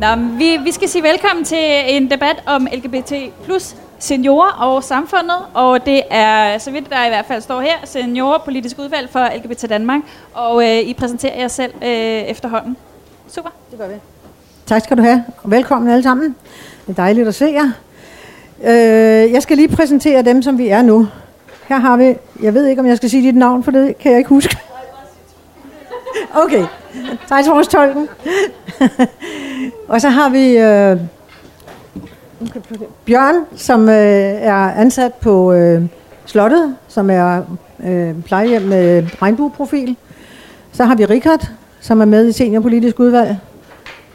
Nå, vi, vi skal sige velkommen til en debat om LGBT plus seniorer og samfundet, og det er, så vidt der i hvert fald står her, seniorer politisk udvalg for LGBT Danmark, og øh, I præsenterer jer selv øh, efterhånden. Super. Det gør vi. Tak skal du have, og velkommen alle sammen. Det er dejligt at se jer. Øh, jeg skal lige præsentere dem, som vi er nu. Her har vi, jeg ved ikke, om jeg skal sige dit navn, for det kan jeg ikke huske. Okay, tolken. og så har vi øh, Bjørn, som øh, er ansat på øh, Slottet, som er øh, plejehjem med regnbueprofil. Så har vi Richard, som er med i seniorpolitisk udvalg.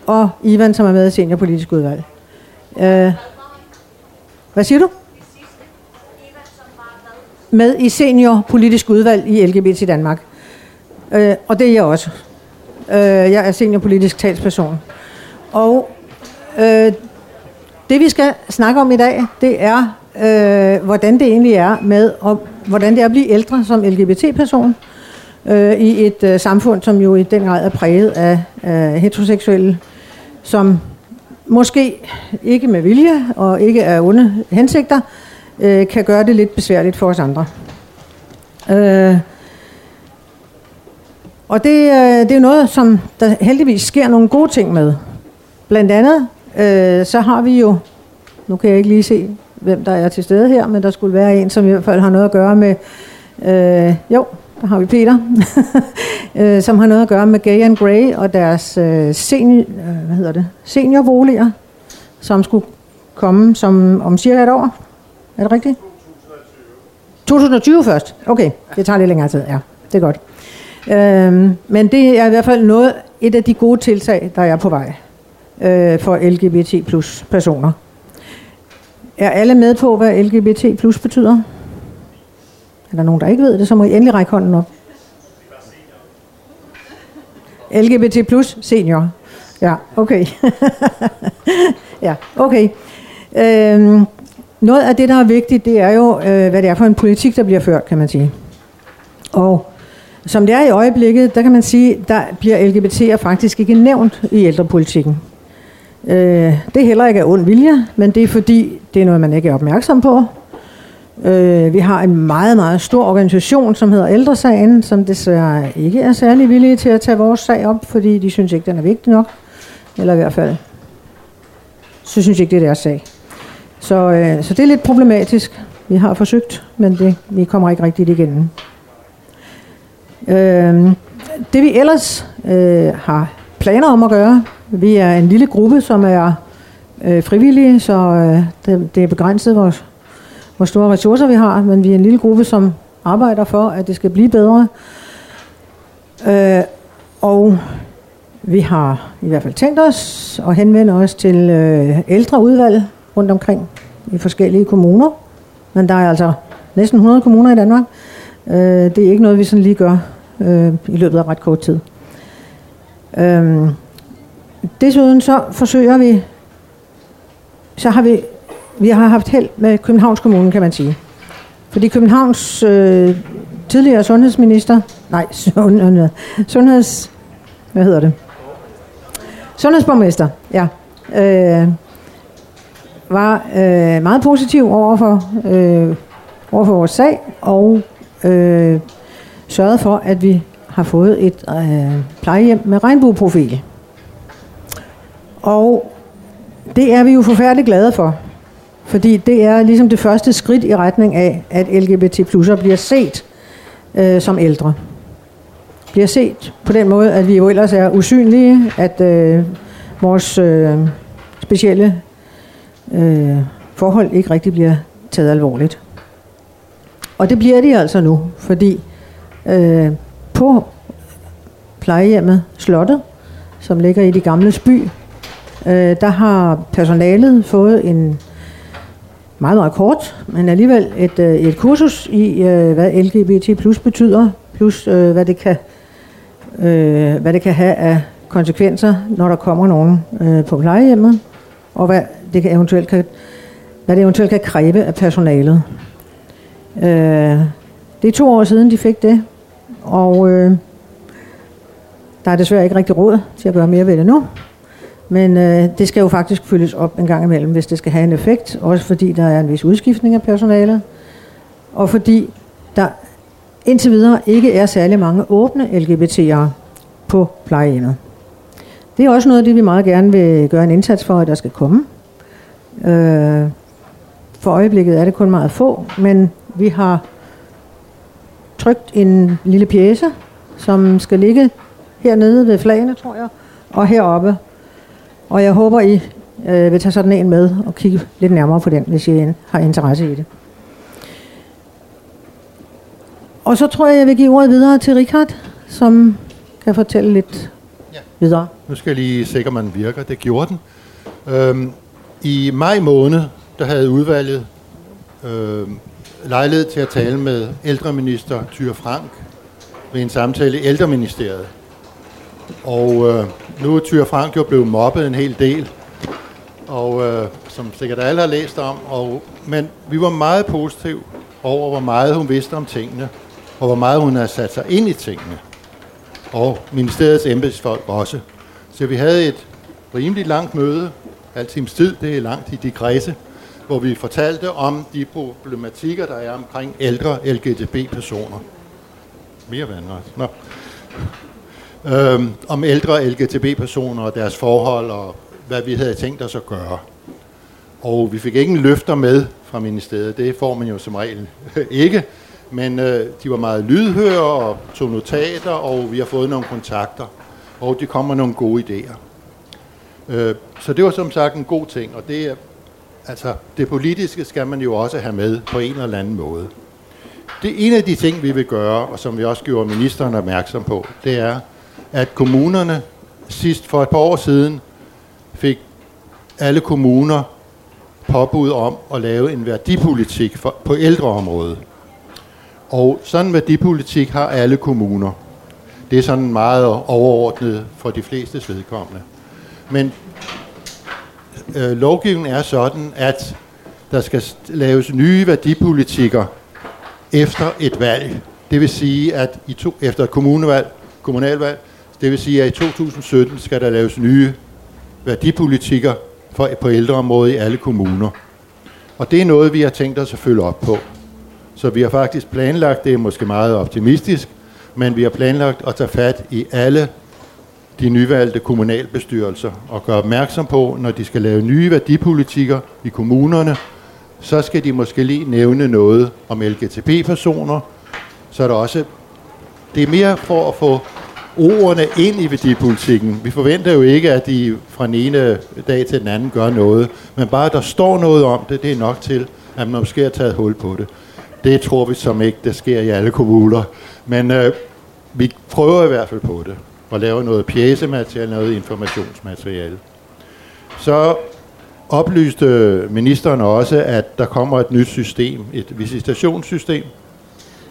Og Ivan, som er med i seniorpolitisk udvalg. Øh, hvad siger du? Med i seniorpolitisk udvalg i LGBT i Danmark. Øh, og det er jeg også. Øh, jeg er seniorpolitisk talsperson. Og øh, det vi skal snakke om i dag, det er, øh, hvordan det egentlig er med, og hvordan det er at blive ældre som LGBT-person øh, i et øh, samfund, som jo i den grad er præget af øh, heteroseksuelle, som måske ikke med vilje og ikke af onde hensigter, øh, kan gøre det lidt besværligt for os andre. Øh, og det, øh, det er noget, som der heldigvis sker nogle gode ting med. Blandt andet, øh, så har vi jo, nu kan jeg ikke lige se, hvem der er til stede her, men der skulle være en, som i hvert fald har noget at gøre med, øh, jo, der har vi Peter, øh, som har noget at gøre med Gay and Grey og deres øh, senior, øh, hvad hedder det, seniorboliger, som skulle komme som om cirka et år. Er det rigtigt? 2020 først. Okay, det tager lidt længere tid. Ja, det er godt. Øhm, men det er i hvert fald noget, et af de gode tiltag, der er på vej øh, for LGBT plus personer. Er alle med på, hvad LGBT plus betyder? Er der nogen, der ikke ved det, så må I endelig række hånden op. LGBT plus senior. Ja, okay. ja, okay. Øhm, noget af det, der er vigtigt, det er jo, øh, hvad det er for en politik, der bliver ført, kan man sige. Og som det er i øjeblikket, der kan man sige, der bliver LGBT'er faktisk ikke nævnt i ældrepolitikken. Øh, det er heller ikke af ond vilje, men det er fordi, det er noget, man ikke er opmærksom på. Øh, vi har en meget, meget stor organisation, som hedder Ældresagen, som desværre ikke er særlig villige til at tage vores sag op, fordi de synes ikke, den er vigtig nok. Eller i hvert fald, så synes ikke, det er deres sag. Så, øh, så det er lidt problematisk. Vi har forsøgt, men det, vi kommer ikke rigtigt igennem. Øh, det vi ellers øh, har planer om at gøre, vi er en lille gruppe, som er øh, frivillige, så øh, det, det er begrænset, hvor, hvor store ressourcer vi har, men vi er en lille gruppe, som arbejder for, at det skal blive bedre. Øh, og vi har i hvert fald tænkt os at henvende os til øh, ældre udvalg rundt omkring i forskellige kommuner. Men der er altså næsten 100 kommuner i Danmark. Øh, det er ikke noget, vi sådan lige gør øh, i løbet af ret kort tid. Øh, desuden så forsøger vi, så har vi, vi har haft held med Københavns Kommune, kan man sige. Fordi Københavns øh, tidligere sundhedsminister, nej, sundhed, sundheds, hvad hedder det? Sundhedsborgmester, ja, øh, var øh, meget positiv over for, øh, over for vores sag, og øh, sørget for, at vi har fået et øh, plejehjem med regnbueprofil. Og det er vi jo forfærdeligt glade for. Fordi det er ligesom det første skridt i retning af, at LGBT plusser bliver set øh, som ældre. Bliver set på den måde, at vi jo ellers er usynlige, at øh, vores øh, specielle øh, forhold ikke rigtig bliver taget alvorligt. Og det bliver de altså nu, fordi øh, på plejehjemmet Slottet, som ligger i de gamle by, øh, der har personalet fået en meget, meget kort, men alligevel et, øh, et kursus i, øh, hvad LGBT plus betyder, plus øh, hvad, det kan, øh, hvad det kan have af konsekvenser, når der kommer nogen øh, på plejehjemmet, og hvad det kan eventuelt kan, hvad det eventuelt kan kræve af personalet. Øh, det er to år siden, de fik det, og øh, der er desværre ikke rigtig råd til at gøre mere ved det nu. Men øh, det skal jo faktisk følges op en gang imellem, hvis det skal have en effekt. Også fordi der er en vis udskiftning af personalet. Og fordi der indtil videre ikke er særlig mange åbne LGBT'ere på plejehjemmet. Det er også noget af det, vi meget gerne vil gøre en indsats for, at der skal komme. Øh, for øjeblikket er det kun meget få, men vi har trykt en lille pjæse, som skal ligge hernede ved flagene, tror jeg, og heroppe. Og jeg håber, I øh, vil tage sådan en med og kigge lidt nærmere på den, hvis I har interesse i det. Og så tror jeg, jeg vil give ordet videre til Richard, som kan fortælle lidt ja. videre. Nu skal jeg lige sikre, at man virker. Det gjorde den. Øhm, I maj måned, der havde udvalget øhm, lejlighed til at tale med ældreminister Thyre Frank ved en samtale i ældreministeriet. Og øh, nu er Thyre Frank jo blevet mobbet en hel del, og øh, som sikkert alle har læst om. Og, men vi var meget positive over, hvor meget hun vidste om tingene, og hvor meget hun havde sat sig ind i tingene. Og ministeriets embedsfolk også. Så vi havde et rimelig langt møde, halv times tid, det er langt i de kredse, hvor vi fortalte om de problematikker, der er omkring ældre LGTB-personer. Mere vandret. Nå. Øhm, om ældre LGTB-personer og deres forhold, og hvad vi havde tænkt os at gøre. Og vi fik ingen løfter med fra ministeriet. Det får man jo som regel ikke. Men øh, de var meget lydhøre og tog notater, og vi har fået nogle kontakter. Og de kommer nogle gode idéer. Øh, så det var som sagt en god ting, og det Altså, det politiske skal man jo også have med på en eller anden måde. Det ene en af de ting, vi vil gøre, og som vi også gjorde ministeren opmærksom på, det er, at kommunerne sidst for et par år siden fik alle kommuner påbud om at lave en værdipolitik for, på ældreområdet. Og sådan en værdipolitik har alle kommuner. Det er sådan meget overordnet for de fleste vedkommende. Men øh, lovgivningen er sådan, at der skal laves nye værdipolitikker efter et valg. Det vil sige, at i to, efter et kommunevalg, kommunalvalg, det vil sige, at i 2017 skal der laves nye værdipolitikker for, på ældreområdet i alle kommuner. Og det er noget, vi har tænkt os at følge op på. Så vi har faktisk planlagt, det er måske meget optimistisk, men vi har planlagt at tage fat i alle de nyvalgte kommunalbestyrelser og gøre opmærksom på, når de skal lave nye værdipolitikker i kommunerne, så skal de måske lige nævne noget om LGTB-personer. Så er der også, det er mere for at få ordene ind i værdipolitikken. Vi forventer jo ikke, at de fra den ene dag til den anden gør noget, men bare at der står noget om det, det er nok til, at man måske har taget hul på det. Det tror vi som ikke, det sker i alle kommuner. Men øh, vi prøver i hvert fald på det og laver noget pjæsemateriale, noget informationsmateriale. Så oplyste ministeren også, at der kommer et nyt system, et visitationssystem.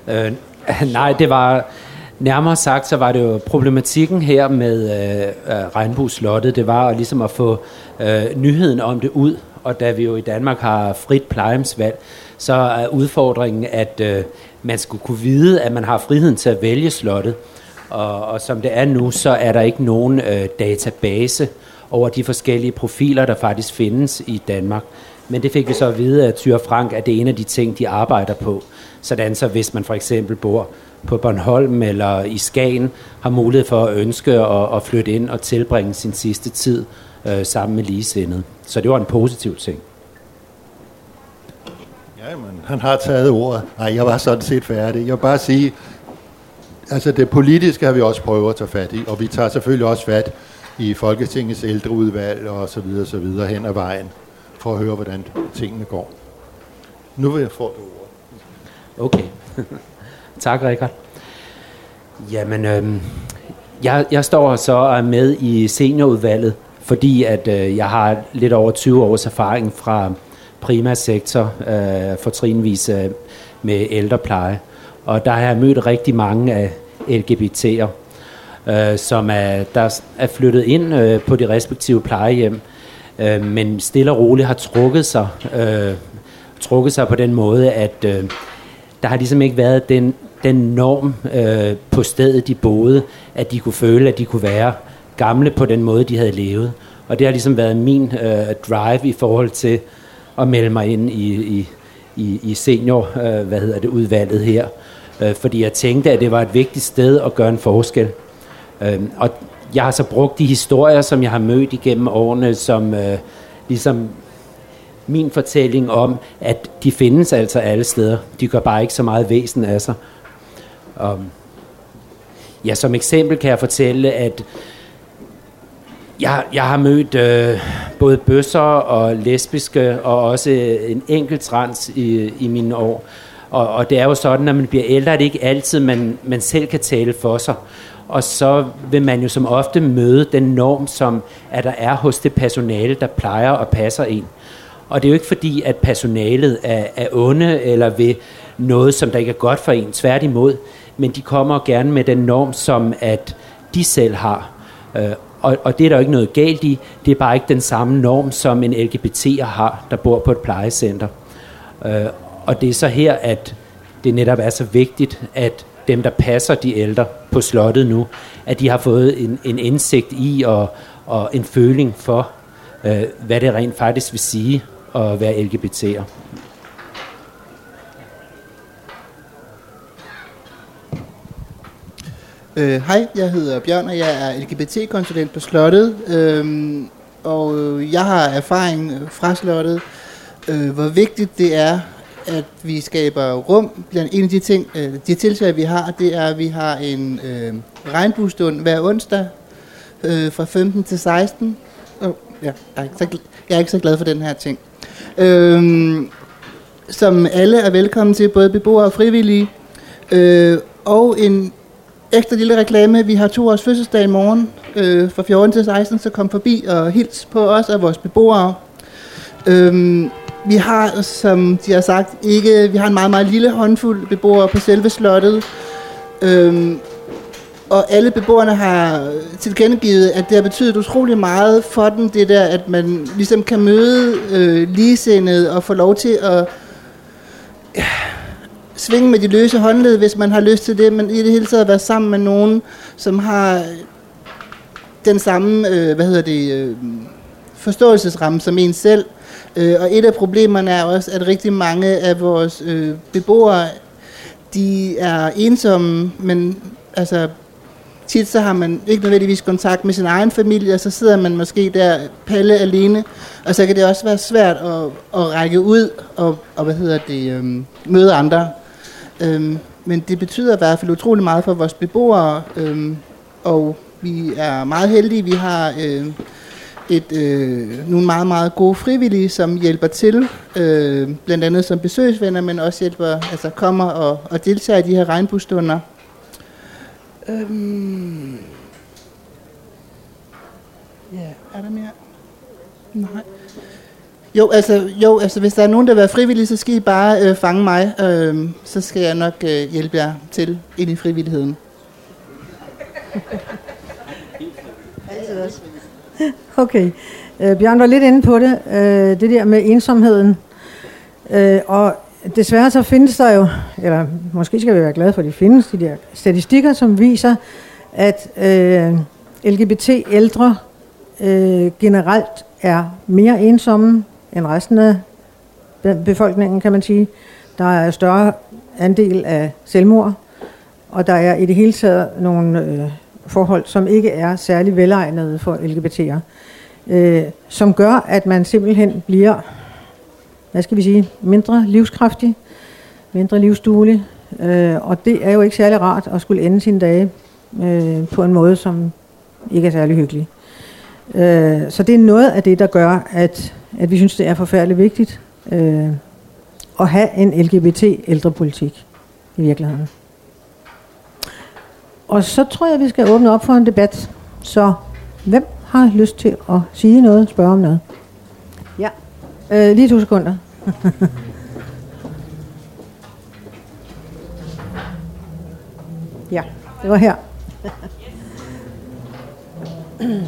Øh, nej, det var nærmere sagt, så var det jo problematikken her med øh, øh, Regnbueslottet, det var ligesom at få øh, nyheden om det ud, og da vi jo i Danmark har frit plejehjemsvalg, så er udfordringen, at øh, man skulle kunne vide, at man har friheden til at vælge slottet. Og, og som det er nu, så er der ikke nogen øh, database over de forskellige profiler, der faktisk findes i Danmark. Men det fik vi så at vide af Tyre Frank, at det er en af de ting, de arbejder på. Sådan så hvis man for eksempel bor på Bornholm eller i Skagen, har mulighed for at ønske at, at flytte ind og tilbringe sin sidste tid øh, sammen med ligesindede. Så det var en positiv ting. Ja, men han har taget ordet. Nej, jeg var sådan set færdig. Jeg vil bare sige, Altså det politiske har vi også prøvet at tage fat i, og vi tager selvfølgelig også fat i Folketingets ældreudvalg og så videre, så videre hen ad vejen, for at høre, hvordan tingene går. Nu vil jeg få det ord. Okay. tak, Rikard. Jamen, øhm, jeg, jeg står så er med i seniorudvalget, fordi at øh, jeg har lidt over 20 års erfaring fra primærsektor øh, fortrinvis øh, med ældrepleje. Og der har jeg mødt rigtig mange af LGBT'er, øh, som er, der er flyttet ind øh, på de respektive plejehjem, øh, men stille og roligt har trukket sig, øh, trukket sig på den måde, at øh, der har ligesom ikke været den, den norm øh, på stedet, de boede, at de kunne føle, at de kunne være gamle på den måde, de havde levet. Og det har ligesom været min øh, drive i forhold til at melde mig ind i, i, i, i senior, øh, hvad hedder det, udvalget her. Øh, fordi jeg tænkte, at det var et vigtigt sted at gøre en forskel. Øh, og jeg har så brugt de historier, som jeg har mødt igennem årene, som øh, ligesom min fortælling om, at de findes altså alle steder. De gør bare ikke så meget væsen af sig. Og ja, som eksempel kan jeg fortælle, at jeg, jeg har mødt øh, både bøsser og lesbiske, og også en enkelt trans i, i mine år. Og, og det er jo sådan, når man bliver ældre, at det ikke altid, man, man selv kan tale for sig. Og så vil man jo som ofte møde den norm, som at der er hos det personale, der plejer og passer en. Og det er jo ikke fordi, at personalet er, er onde eller ved noget, som der ikke er godt for en. Tværtimod. Men de kommer gerne med den norm, som at de selv har. Øh, og, og det er der jo ikke noget galt i. Det er bare ikke den samme norm, som en LGBT'er har, der bor på et plejecenter. Øh, og det er så her, at det netop er så vigtigt, at dem, der passer de ældre på slottet nu, at de har fået en, en indsigt i og, og en føling for, øh, hvad det rent faktisk vil sige at være LGBT'er. Øh, hej, jeg hedder Bjørn, og jeg er LGBT-konsulent på Slottet. Øhm, og jeg har erfaring fra Slottet, øh, hvor vigtigt det er, at vi skaber rum. Blandt en af de, ting, øh, de tiltag, vi har, det er, at vi har en øh, regnbuestund hver onsdag øh, fra 15 til 16. Oh, ja, jeg, er ikke så, jeg er ikke så glad for den her ting. Øh, som alle er velkommen til, både beboere og frivillige. Øh, og en ekstra lille reklame. Vi har to års fødselsdag i morgen øh, fra 14 til 16, så kom forbi og hils på os af vores beboere. Øh, vi har, som de har sagt, ikke, vi har en meget, meget lille håndfuld beboere på selve slottet. Øhm, og alle beboerne har tilkendegivet, at det har betydet utrolig meget for dem, det der, at man ligesom kan møde øh, ligesindede og få lov til at ja, svinge med de løse håndled, hvis man har lyst til det, men i det hele taget være sammen med nogen, som har den samme, øh, hvad hedder det, øh, forståelsesramme som en selv. Øh, og et af problemerne er også, at rigtig mange af vores øh, beboere, de er ensomme, men altså tit så har man ikke nødvendigvis kontakt med sin egen familie, og så sidder man måske der palle alene, og så kan det også være svært at, at række ud og, og hvad hedder det, øhm, møde andre. Øhm, men det betyder i hvert fald utrolig meget for vores beboere, øhm, og vi er meget heldige. Vi har øh, et, øh, nogle meget, meget gode frivillige, som hjælper til, øh, blandt andet som besøgsvenner, men også hjælper, altså kommer og, og deltager i de her regnbuestunder. Øhm. Ja, er der mere? Nej. Jo, altså, jo, altså hvis der er nogen, der vil være frivillige, så skal I bare øh, fange mig. Øh, så skal jeg nok øh, hjælpe jer til ind i frivilligheden. Okay. Øh, Bjørn var lidt inde på det, øh, det der med ensomheden. Øh, og desværre så findes der jo, eller måske skal vi være glade for, at de findes, de der statistikker, som viser, at øh, LGBT-ældre øh, generelt er mere ensomme end resten af befolkningen, kan man sige. Der er større andel af selvmord, og der er i det hele taget nogle øh, forhold, som ikke er særlig velegnede for LGBT'er, øh, som gør, at man simpelthen bliver, hvad skal vi sige, mindre livskraftig, mindre livsduelig, øh, og det er jo ikke særlig rart at skulle ende sine dage øh, på en måde, som ikke er særlig hyggelig. Øh, så det er noget af det, der gør, at, at vi synes, det er forfærdeligt vigtigt øh, at have en LGBT-ældrepolitik i virkeligheden. Og så tror jeg, vi skal åbne op for en debat. Så hvem har lyst til at sige noget, spørge om noget? Ja, øh, lige to sekunder. ja, det var her.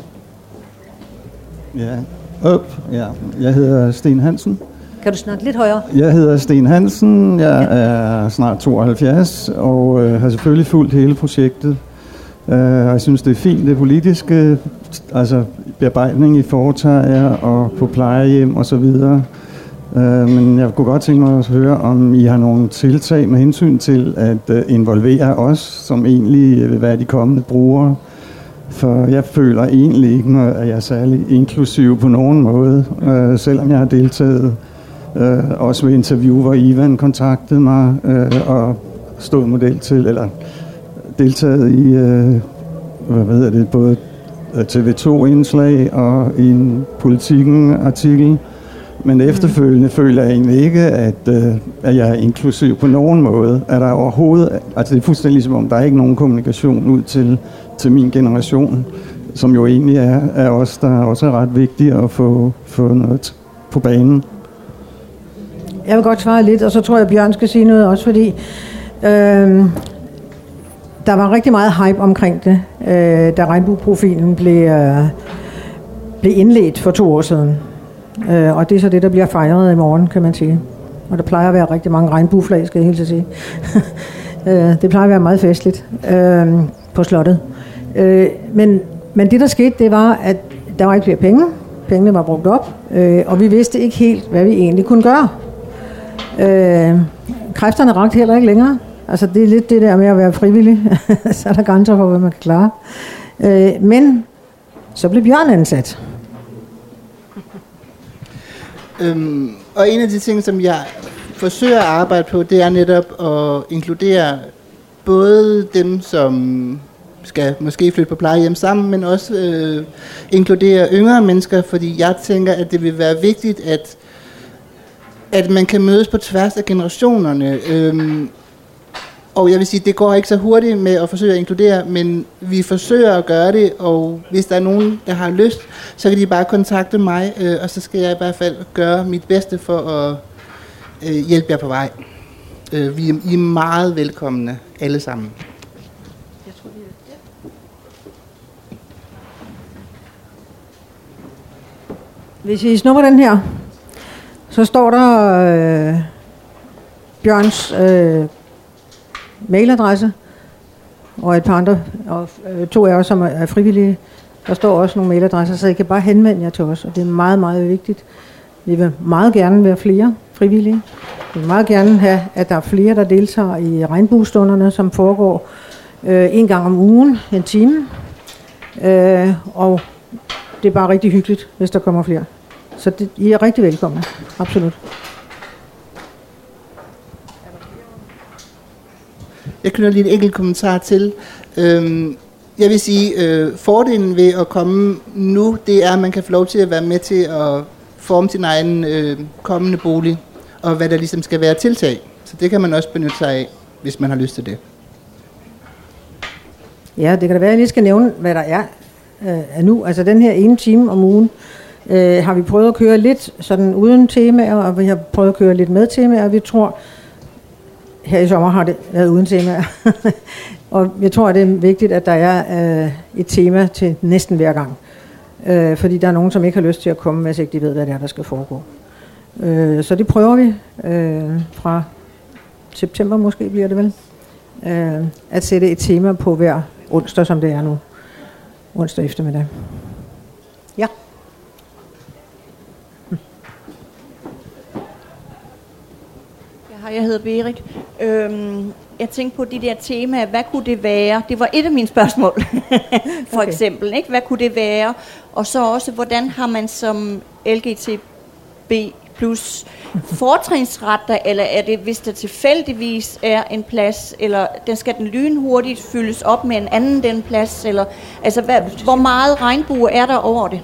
ja, op. Ja. Jeg hedder Sten Hansen. Kan du snakke lidt højere? Jeg hedder Sten Hansen, jeg er snart 72 og øh, har selvfølgelig fulgt hele projektet Øh, og jeg synes, det er fint, det politiske, altså bearbejdning i foretager og på plejehjem og så videre. Øh, men jeg kunne godt tænke mig at høre, om I har nogle tiltag med hensyn til at øh, involvere os, som egentlig vil være de kommende brugere. For jeg føler egentlig ikke, at jeg er særlig inklusiv på nogen måde, øh, selvom jeg har deltaget øh, også ved interview, hvor Ivan kontaktede mig øh, og stod model til, eller deltaget i, øh, hvad ved det, både TV2-indslag og i en politikken-artikel. Men mm. efterfølgende mm. føler jeg egentlig ikke, at, øh, at jeg er inklusiv på nogen måde. Er der overhovedet, altså det er fuldstændig ligesom om, der er ikke nogen kommunikation ud til, til min generation, som jo egentlig er, er os, der også er ret vigtigt at få, få noget på banen. Jeg vil godt svare lidt, og så tror jeg, at Bjørn skal sige noget også, fordi øh, der var rigtig meget hype omkring det, øh, da regnbueprofilen blev, øh, blev indledt for to år siden. Øh, og det er så det, der bliver fejret i morgen, kan man sige. Og der plejer at være rigtig mange regnbueflag, skal jeg helt sige. øh, det plejer at være meget festligt øh, på slottet. Øh, men, men det, der skete, det var, at der var ikke flere penge. Pengene var brugt op, øh, og vi vidste ikke helt, hvad vi egentlig kunne gøre. Øh, kræfterne rakte heller ikke længere. Altså det er lidt det der med at være frivillig. så er der grænser for, hvad man kan klare. Øh, men så blev Bjørn ansat. Øhm, og en af de ting, som jeg forsøger at arbejde på, det er netop at inkludere både dem, som skal måske flytte på plejehjem sammen, men også øh, inkludere yngre mennesker, fordi jeg tænker, at det vil være vigtigt, at at man kan mødes på tværs af generationerne. Øhm, og jeg vil sige, det går ikke så hurtigt med at forsøge at inkludere, men vi forsøger at gøre det, og hvis der er nogen, der har lyst, så kan de bare kontakte mig, øh, og så skal jeg i hvert fald gøre mit bedste for at øh, hjælpe jer på vej. Øh, vi er, I er meget velkomne, alle sammen. Jeg tror, er Hvis I snupper den her, så står der øh, Bjørns øh, mailadresse, og et par andre, og øh, to af os, som er frivillige. Der står også nogle mailadresser, så I kan bare henvende jer til os, og det er meget, meget vigtigt. Vi vil meget gerne være flere frivillige. Vi vil meget gerne have, at der er flere, der deltager i regnbuestunderne, som foregår øh, en gang om ugen, en time. Øh, og det er bare rigtig hyggeligt, hvis der kommer flere. Så det, I er rigtig velkomne. Absolut. Jeg knytter lige et enkelt kommentar til. Øhm, jeg vil sige, øh, fordelen ved at komme nu, det er, at man kan få lov til at være med til at forme sin egen øh, kommende bolig, og hvad der ligesom skal være tiltag. Så det kan man også benytte sig af, hvis man har lyst til det. Ja, det kan da være, at jeg lige skal nævne, hvad der er øh, nu. Altså den her ene time om ugen, øh, har vi prøvet at køre lidt sådan uden temaer, og vi har prøvet at køre lidt med temaer. Vi tror, her i sommer har det været uden temaer. og jeg tror, at det er vigtigt, at der er øh, et tema til næsten hver gang. Øh, fordi der er nogen, som ikke har lyst til at komme, hvis ikke de ved, hvad det er, der skal foregå. Øh, så det prøver vi øh, fra september måske bliver det vel. Øh, at sætte et tema på hver onsdag, som det er nu. Onsdag eftermiddag. Ja. Hej, jeg hedder Berik. Øhm, jeg tænkte på de der temaer, hvad kunne det være? Det var et af mine spørgsmål, for okay. eksempel. Ikke? Hvad kunne det være? Og så også, hvordan har man som LGTB plus fortrinsretter, eller er det, hvis der tilfældigvis er en plads, eller den skal den lynhurtigt fyldes op med en anden den plads, eller altså, hvad, hvor meget regnbue er der over det?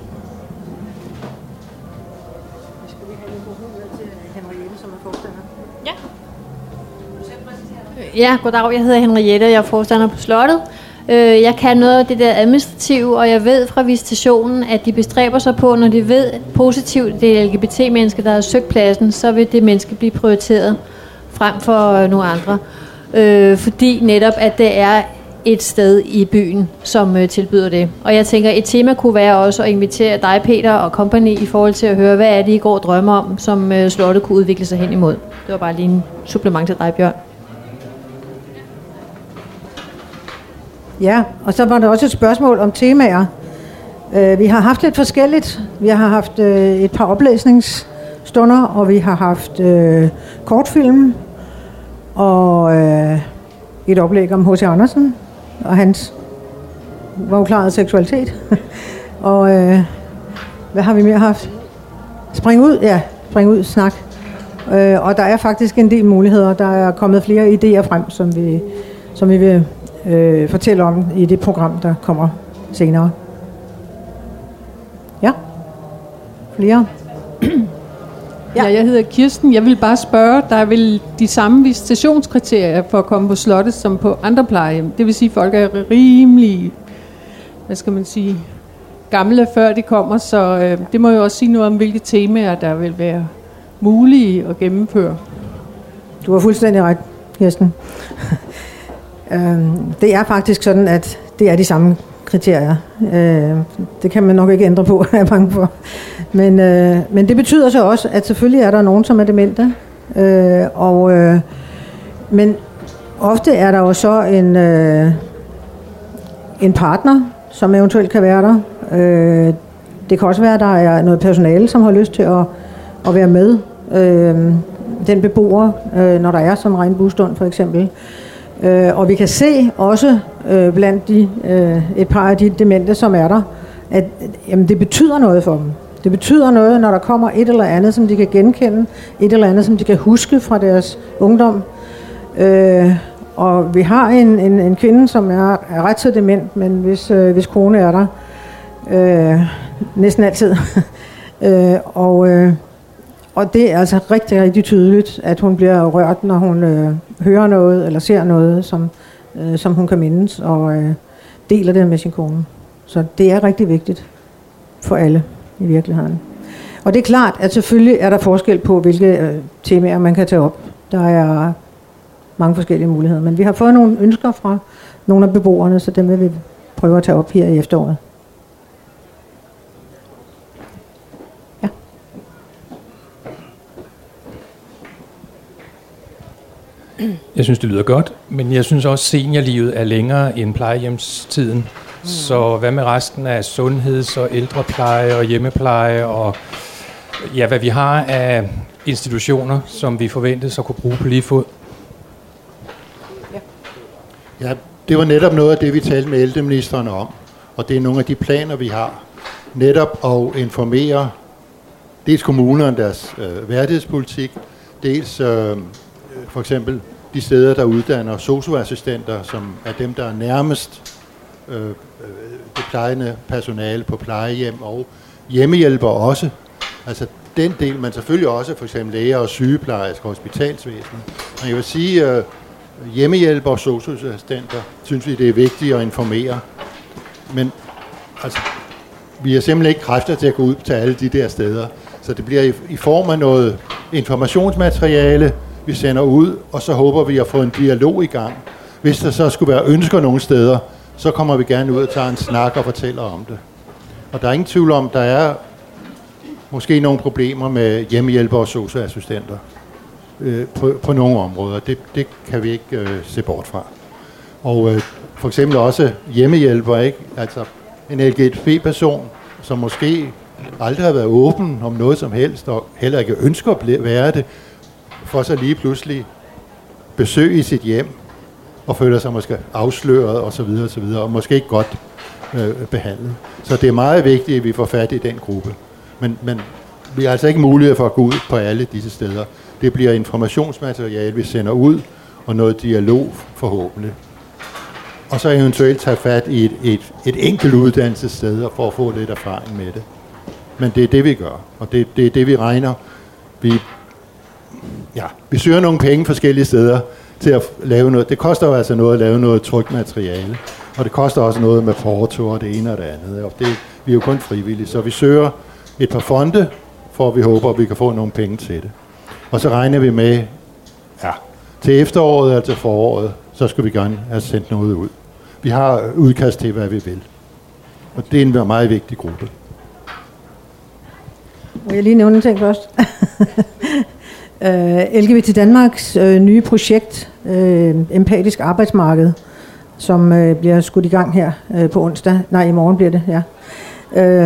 Ja, goddag. Jeg hedder Henriette, og jeg er forstander på slottet. Øh, jeg kan noget af det der administrative, og jeg ved fra visitationen, at de bestræber sig på, når de ved positivt, det er LGBT-menneske, der har søgt pladsen, så vil det menneske blive prioriteret frem for øh, nogle andre. Øh, fordi netop, at det er et sted i byen, som øh, tilbyder det. Og jeg tænker, et tema kunne være også at invitere dig, Peter, og company i forhold til at høre, hvad er det, I går drømmer om, som øh, slottet kunne udvikle sig hen imod. Det var bare lige en supplement til dig, Bjørn. Ja, og så var der også et spørgsmål om temaer. Øh, vi har haft lidt forskelligt. Vi har haft øh, et par oplæsningsstunder, og vi har haft øh, kortfilm, og øh, et oplæg om H.C. Andersen og hans var seksualitet. og øh, hvad har vi mere haft? Spring ud, ja, spring ud, snak. Øh, og der er faktisk en del muligheder. Der er kommet flere idéer frem, som vi, som vi vil uh, fortælle om i det program, der kommer senere. Ja. Flere? Ja. ja, jeg hedder Kirsten. Jeg vil bare spørge, der er vel de samme visitationskriterier for at komme på slottet som på andre plejehjem. Det vil sige, at folk er rimelig, hvad skal man sige, gamle før de kommer, så øh, det må jo også sige noget om, hvilke temaer, der vil være mulige at gennemføre. Du har fuldstændig ret, Kirsten. Øh, det er faktisk sådan, at det er de samme kriterier. Øh, det kan man nok ikke ændre på, er jeg bange for. Men, øh, men det betyder så også, at selvfølgelig er der nogen, som er demente. Øh, og, øh, men ofte er der jo så en, øh, en partner, som eventuelt kan være der. Øh, det kan også være, at der er noget personale, som har lyst til at, at være med. Øh, den beboer, øh, når der er sådan en regnbuestund for eksempel. Øh, og vi kan se også øh, blandt de, øh, et par af de demente, som er der, at jamen, det betyder noget for dem. Det betyder noget, når der kommer et eller andet, som de kan genkende, et eller andet, som de kan huske fra deres ungdom. Øh, og vi har en, en, en kvinde, som er, er ret så dement, men hvis, øh, hvis kone er der, øh, næsten altid. øh, og, øh, og det er altså rigtig, rigtig tydeligt, at hun bliver rørt, når hun øh, hører noget eller ser noget, som, øh, som hun kan mindes, og øh, deler det med sin kone. Så det er rigtig vigtigt for alle i virkeligheden. Og det er klart, at selvfølgelig er der forskel på, hvilke øh, temaer man kan tage op. Der er mange forskellige muligheder, men vi har fået nogle ønsker fra nogle af beboerne, så dem vil vi prøve at tage op her i efteråret. Jeg synes, det lyder godt, men jeg synes også, at seniorlivet er længere end plejehjemstiden. Mm. Så hvad med resten af sundheds- og ældrepleje og hjemmepleje og ja, hvad vi har af institutioner, som vi forventes at kunne bruge på lige fod? Ja. ja, det var netop noget af det, vi talte med ældreministeren om. Og det er nogle af de planer, vi har. Netop at informere dels kommunerne deres øh, værdighedspolitik, dels øh, for eksempel de steder, der uddanner socioassistenter, som er dem, der er nærmest øh, øh det plejende personale på plejehjem og hjemmehjælper også. Altså den del, men selvfølgelig også for eksempel læger og sygeplejersker altså og hospitalsvæsen. Men jeg vil sige, øh, hjemmehjælper og socioassistenter, synes vi, det er vigtigt at informere. Men altså, vi har simpelthen ikke kræfter til at gå ud til alle de der steder. Så det bliver i, i form af noget informationsmateriale, vi sender ud, og så håber vi at få en dialog i gang. Hvis der så skulle være ønsker nogle steder, så kommer vi gerne ud og tager en snak og fortæller om det. Og der er ingen tvivl om, der er måske nogle problemer med hjemmehjælpere og socioassistenter øh, på, på nogle områder. Det, det kan vi ikke øh, se bort fra. Og øh, for eksempel også hjemmehjælper, ikke? Altså en LGTB-person, som måske aldrig har været åben om noget som helst, og heller ikke ønsker at være det, for så lige pludselig besøg i sit hjem, og føler sig måske afsløret og så videre og så videre, og måske ikke godt øh, behandlet. Så det er meget vigtigt, at vi får fat i den gruppe. Men, men vi har altså ikke mulighed for at gå ud på alle disse steder. Det bliver informationsmateriale, vi sender ud, og noget dialog forhåbentlig. Og så eventuelt tage fat i et, et, et enkelt uddannelsessted for at få lidt erfaring med det. Men det er det, vi gør, og det, det er det, vi regner. Vi ja, vi søger nogle penge forskellige steder til at lave noget. Det koster jo altså noget at lave noget trygt materiale. Og det koster også noget med porto og det ene og det andet. Og det, vi er jo kun frivillige, så vi søger et par fonde, for vi håber, at vi kan få nogle penge til det. Og så regner vi med, ja, til efteråret eller til foråret, så skal vi gerne have sendt noget ud. Vi har udkast til, hvad vi vil. Og det er en meget vigtig gruppe. Må jeg lige nævne en ting først? øh, LGBT Danmarks uh, nye projekt, uh, Empatisk Arbejdsmarked, som uh, bliver skudt i gang her uh, på onsdag, nej i morgen bliver det, ja,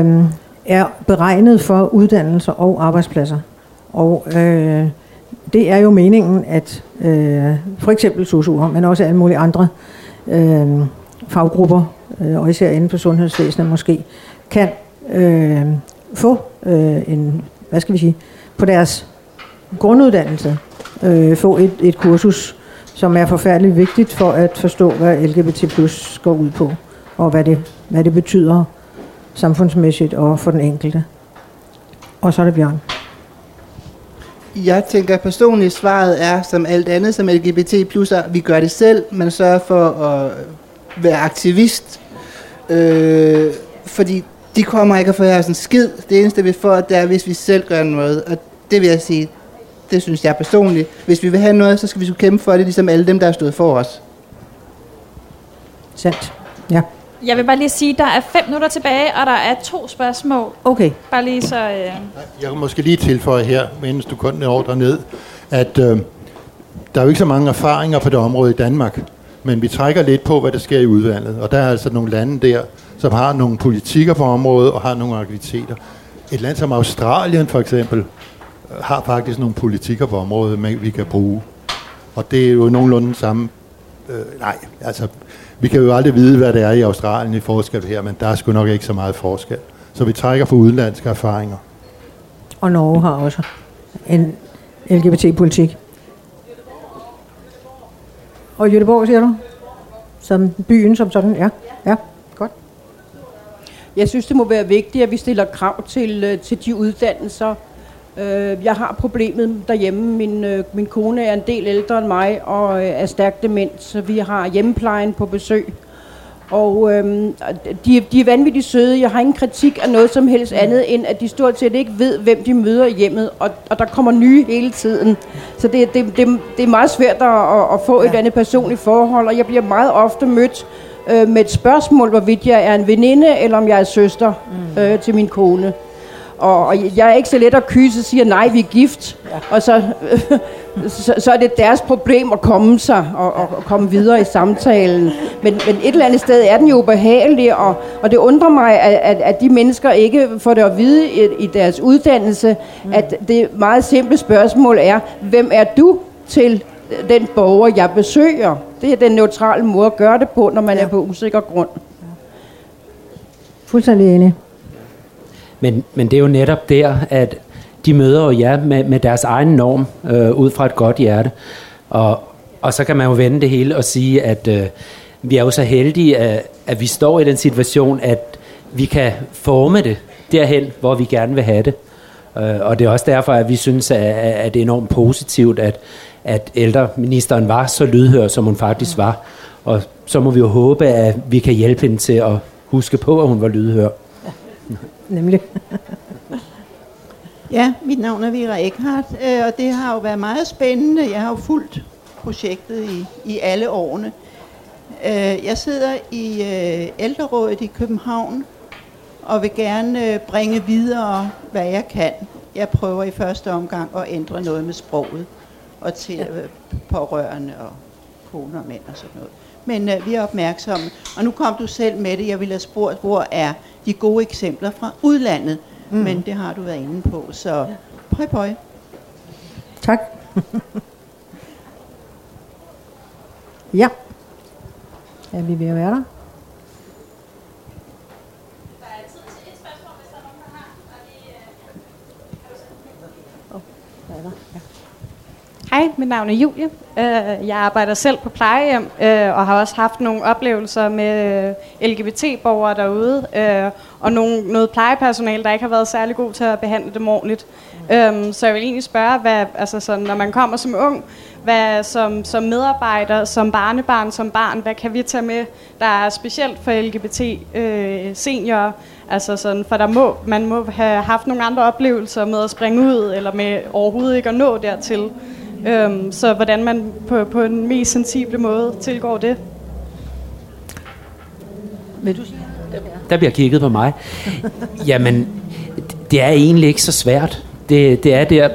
uh, er beregnet for uddannelser og arbejdspladser. Og uh, det er jo meningen, at uh, for eksempel SOSU'er, men også alle mulige andre uh, faggrupper, uh, og især inden for sundhedsvæsenet måske, kan uh, få øh, en, hvad skal vi sige, på deres grunduddannelse, øh, få et, et kursus, som er forfærdeligt vigtigt for at forstå, hvad LGBT plus går ud på, og hvad det, hvad det betyder samfundsmæssigt og for den enkelte. Og så er det Bjørn. Jeg tænker personligt, svaret er, som alt andet som LGBT plusser, vi gør det selv. Man sørger for at være aktivist. Øh, fordi de kommer ikke at få her sådan skid. Det eneste vi får, det er, hvis vi selv gør noget. Og det vil jeg sige, det synes jeg personligt. Hvis vi vil have noget, så skal vi så kæmpe for det, ligesom alle dem, der har stået for os. Sandt. Ja. Jeg vil bare lige sige, at der er fem minutter tilbage, og der er to spørgsmål. Okay. Bare lige så... Øh... Jeg kan måske lige tilføje her, mens du kun er ned, at øh, der er jo ikke så mange erfaringer på det område i Danmark, men vi trækker lidt på, hvad der sker i udvalget. Og der er altså nogle lande der, som har nogle politikker på området og har nogle aktiviteter. Et land som Australien for eksempel har faktisk nogle politikker på området, vi kan bruge. Og det er jo nogenlunde samme... Øh, nej, altså vi kan jo aldrig vide, hvad det er i Australien i forskel her, men der er sgu nok ikke så meget forskel. Så vi trækker for udenlandske erfaringer. Og Norge har også en LGBT-politik. Og Jødeborg, siger du? Som byen som sådan, ja. Ja, godt. Jeg synes, det må være vigtigt, at vi stiller krav til, øh, til de uddannelser. Øh, jeg har problemet derhjemme. Min, øh, min kone er en del ældre end mig og er stærkt dement, så vi har hjemmeplejen på besøg. Og øhm, de, de er vanvittigt søde. Jeg har ingen kritik af noget som helst andet, end at de stort set ikke ved, hvem de møder i hjemmet. Og, og der kommer nye hele tiden. Så det, det, det, det er meget svært at, at få et andet personligt forhold. Og jeg bliver meget ofte mødt øh, med et spørgsmål, hvorvidt jeg er en veninde, eller om jeg er søster mm. øh, til min kone. Og, jeg er ikke så let at kyse og siger, nej, vi er gift. Ja. Og så, så, så er det deres problem at komme sig og, og, og komme videre i samtalen. Men, men et eller andet sted er den jo ubehagelig, og, og det undrer mig, at, at, at de mennesker ikke får det at vide i, i deres uddannelse, mm. at det meget simple spørgsmål er, hvem er du til den borger, jeg besøger? Det er den neutrale måde at gøre det på, når man ja. er på usikker grund. Fuldstændig enig. Men, men det er jo netop der, at de møder jo jer med, med deres egen norm, øh, ud fra et godt hjerte. Og, og så kan man jo vende det hele og sige, at øh, vi er jo så heldige, at, at vi står i den situation, at vi kan forme det derhen, hvor vi gerne vil have det. Øh, og det er også derfor, at vi synes, at, at det er enormt positivt, at, at ældreministeren var så lydhør, som hun faktisk var. Og så må vi jo håbe, at vi kan hjælpe hende til at huske på, at hun var lydhør. Nemlig. Ja, mit navn er Vera Eckhardt, øh, og det har jo været meget spændende. Jeg har jo fulgt projektet i, i alle årene. Øh, jeg sidder i øh, ældrerådet i København og vil gerne bringe videre, hvad jeg kan. Jeg prøver i første omgang at ændre noget med sproget og til ja. pårørende og koner og mænd og sådan noget. Men øh, vi er opmærksomme. Og nu kom du selv med det. Jeg ville have spurgt, hvor er de gode eksempler fra udlandet? Mm. Men det har du været inde på, så pøj pøj. Tak. ja. Er vi ved at være der? Navn er Julie. Øh, jeg arbejder selv på plejehjem øh, og har også haft nogle oplevelser med øh, LGBT-borgere derude og nogle, noget plejepersonale, der ikke har været særlig god til at behandle dem ordentligt. Øhm, så jeg vil egentlig spørge, hvad, altså sådan, når man kommer som ung, hvad som, som medarbejder, som barnebarn, som barn, hvad kan vi tage med, der er specielt for LGBT-seniorer? Altså sådan, for der må, man må have haft nogle andre oplevelser med at springe ud, eller med overhovedet ikke at nå dertil. Øhm, så hvordan man på, på en mest sensible måde tilgår det. Vil du Der bliver kigget på mig. Jamen, det er egentlig ikke så svært. Det, det er der,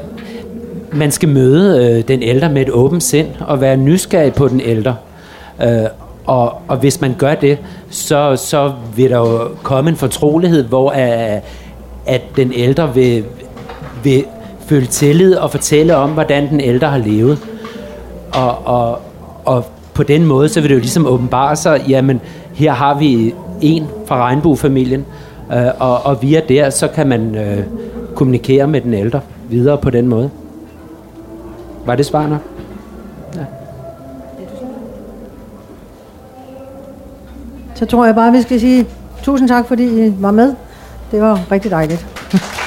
man skal møde øh, den ældre med et åbent sind og være nysgerrig på den ældre. Øh, og, og hvis man gør det, så, så vil der jo komme en fortrolighed, hvor at, at den ældre vil, vil føle tillid og fortælle om, hvordan den ældre har levet. Og, og, og på den måde, så vil det jo ligesom åbenbare sig, jamen her har vi en fra regnbuefamilien, øh, og, og via der, så kan man øh, kommunikere med den ældre videre på den måde. Var det svar nok? Ja. Så tror jeg bare, vi skal sige tusind tak, fordi I var med. Det var rigtig dejligt.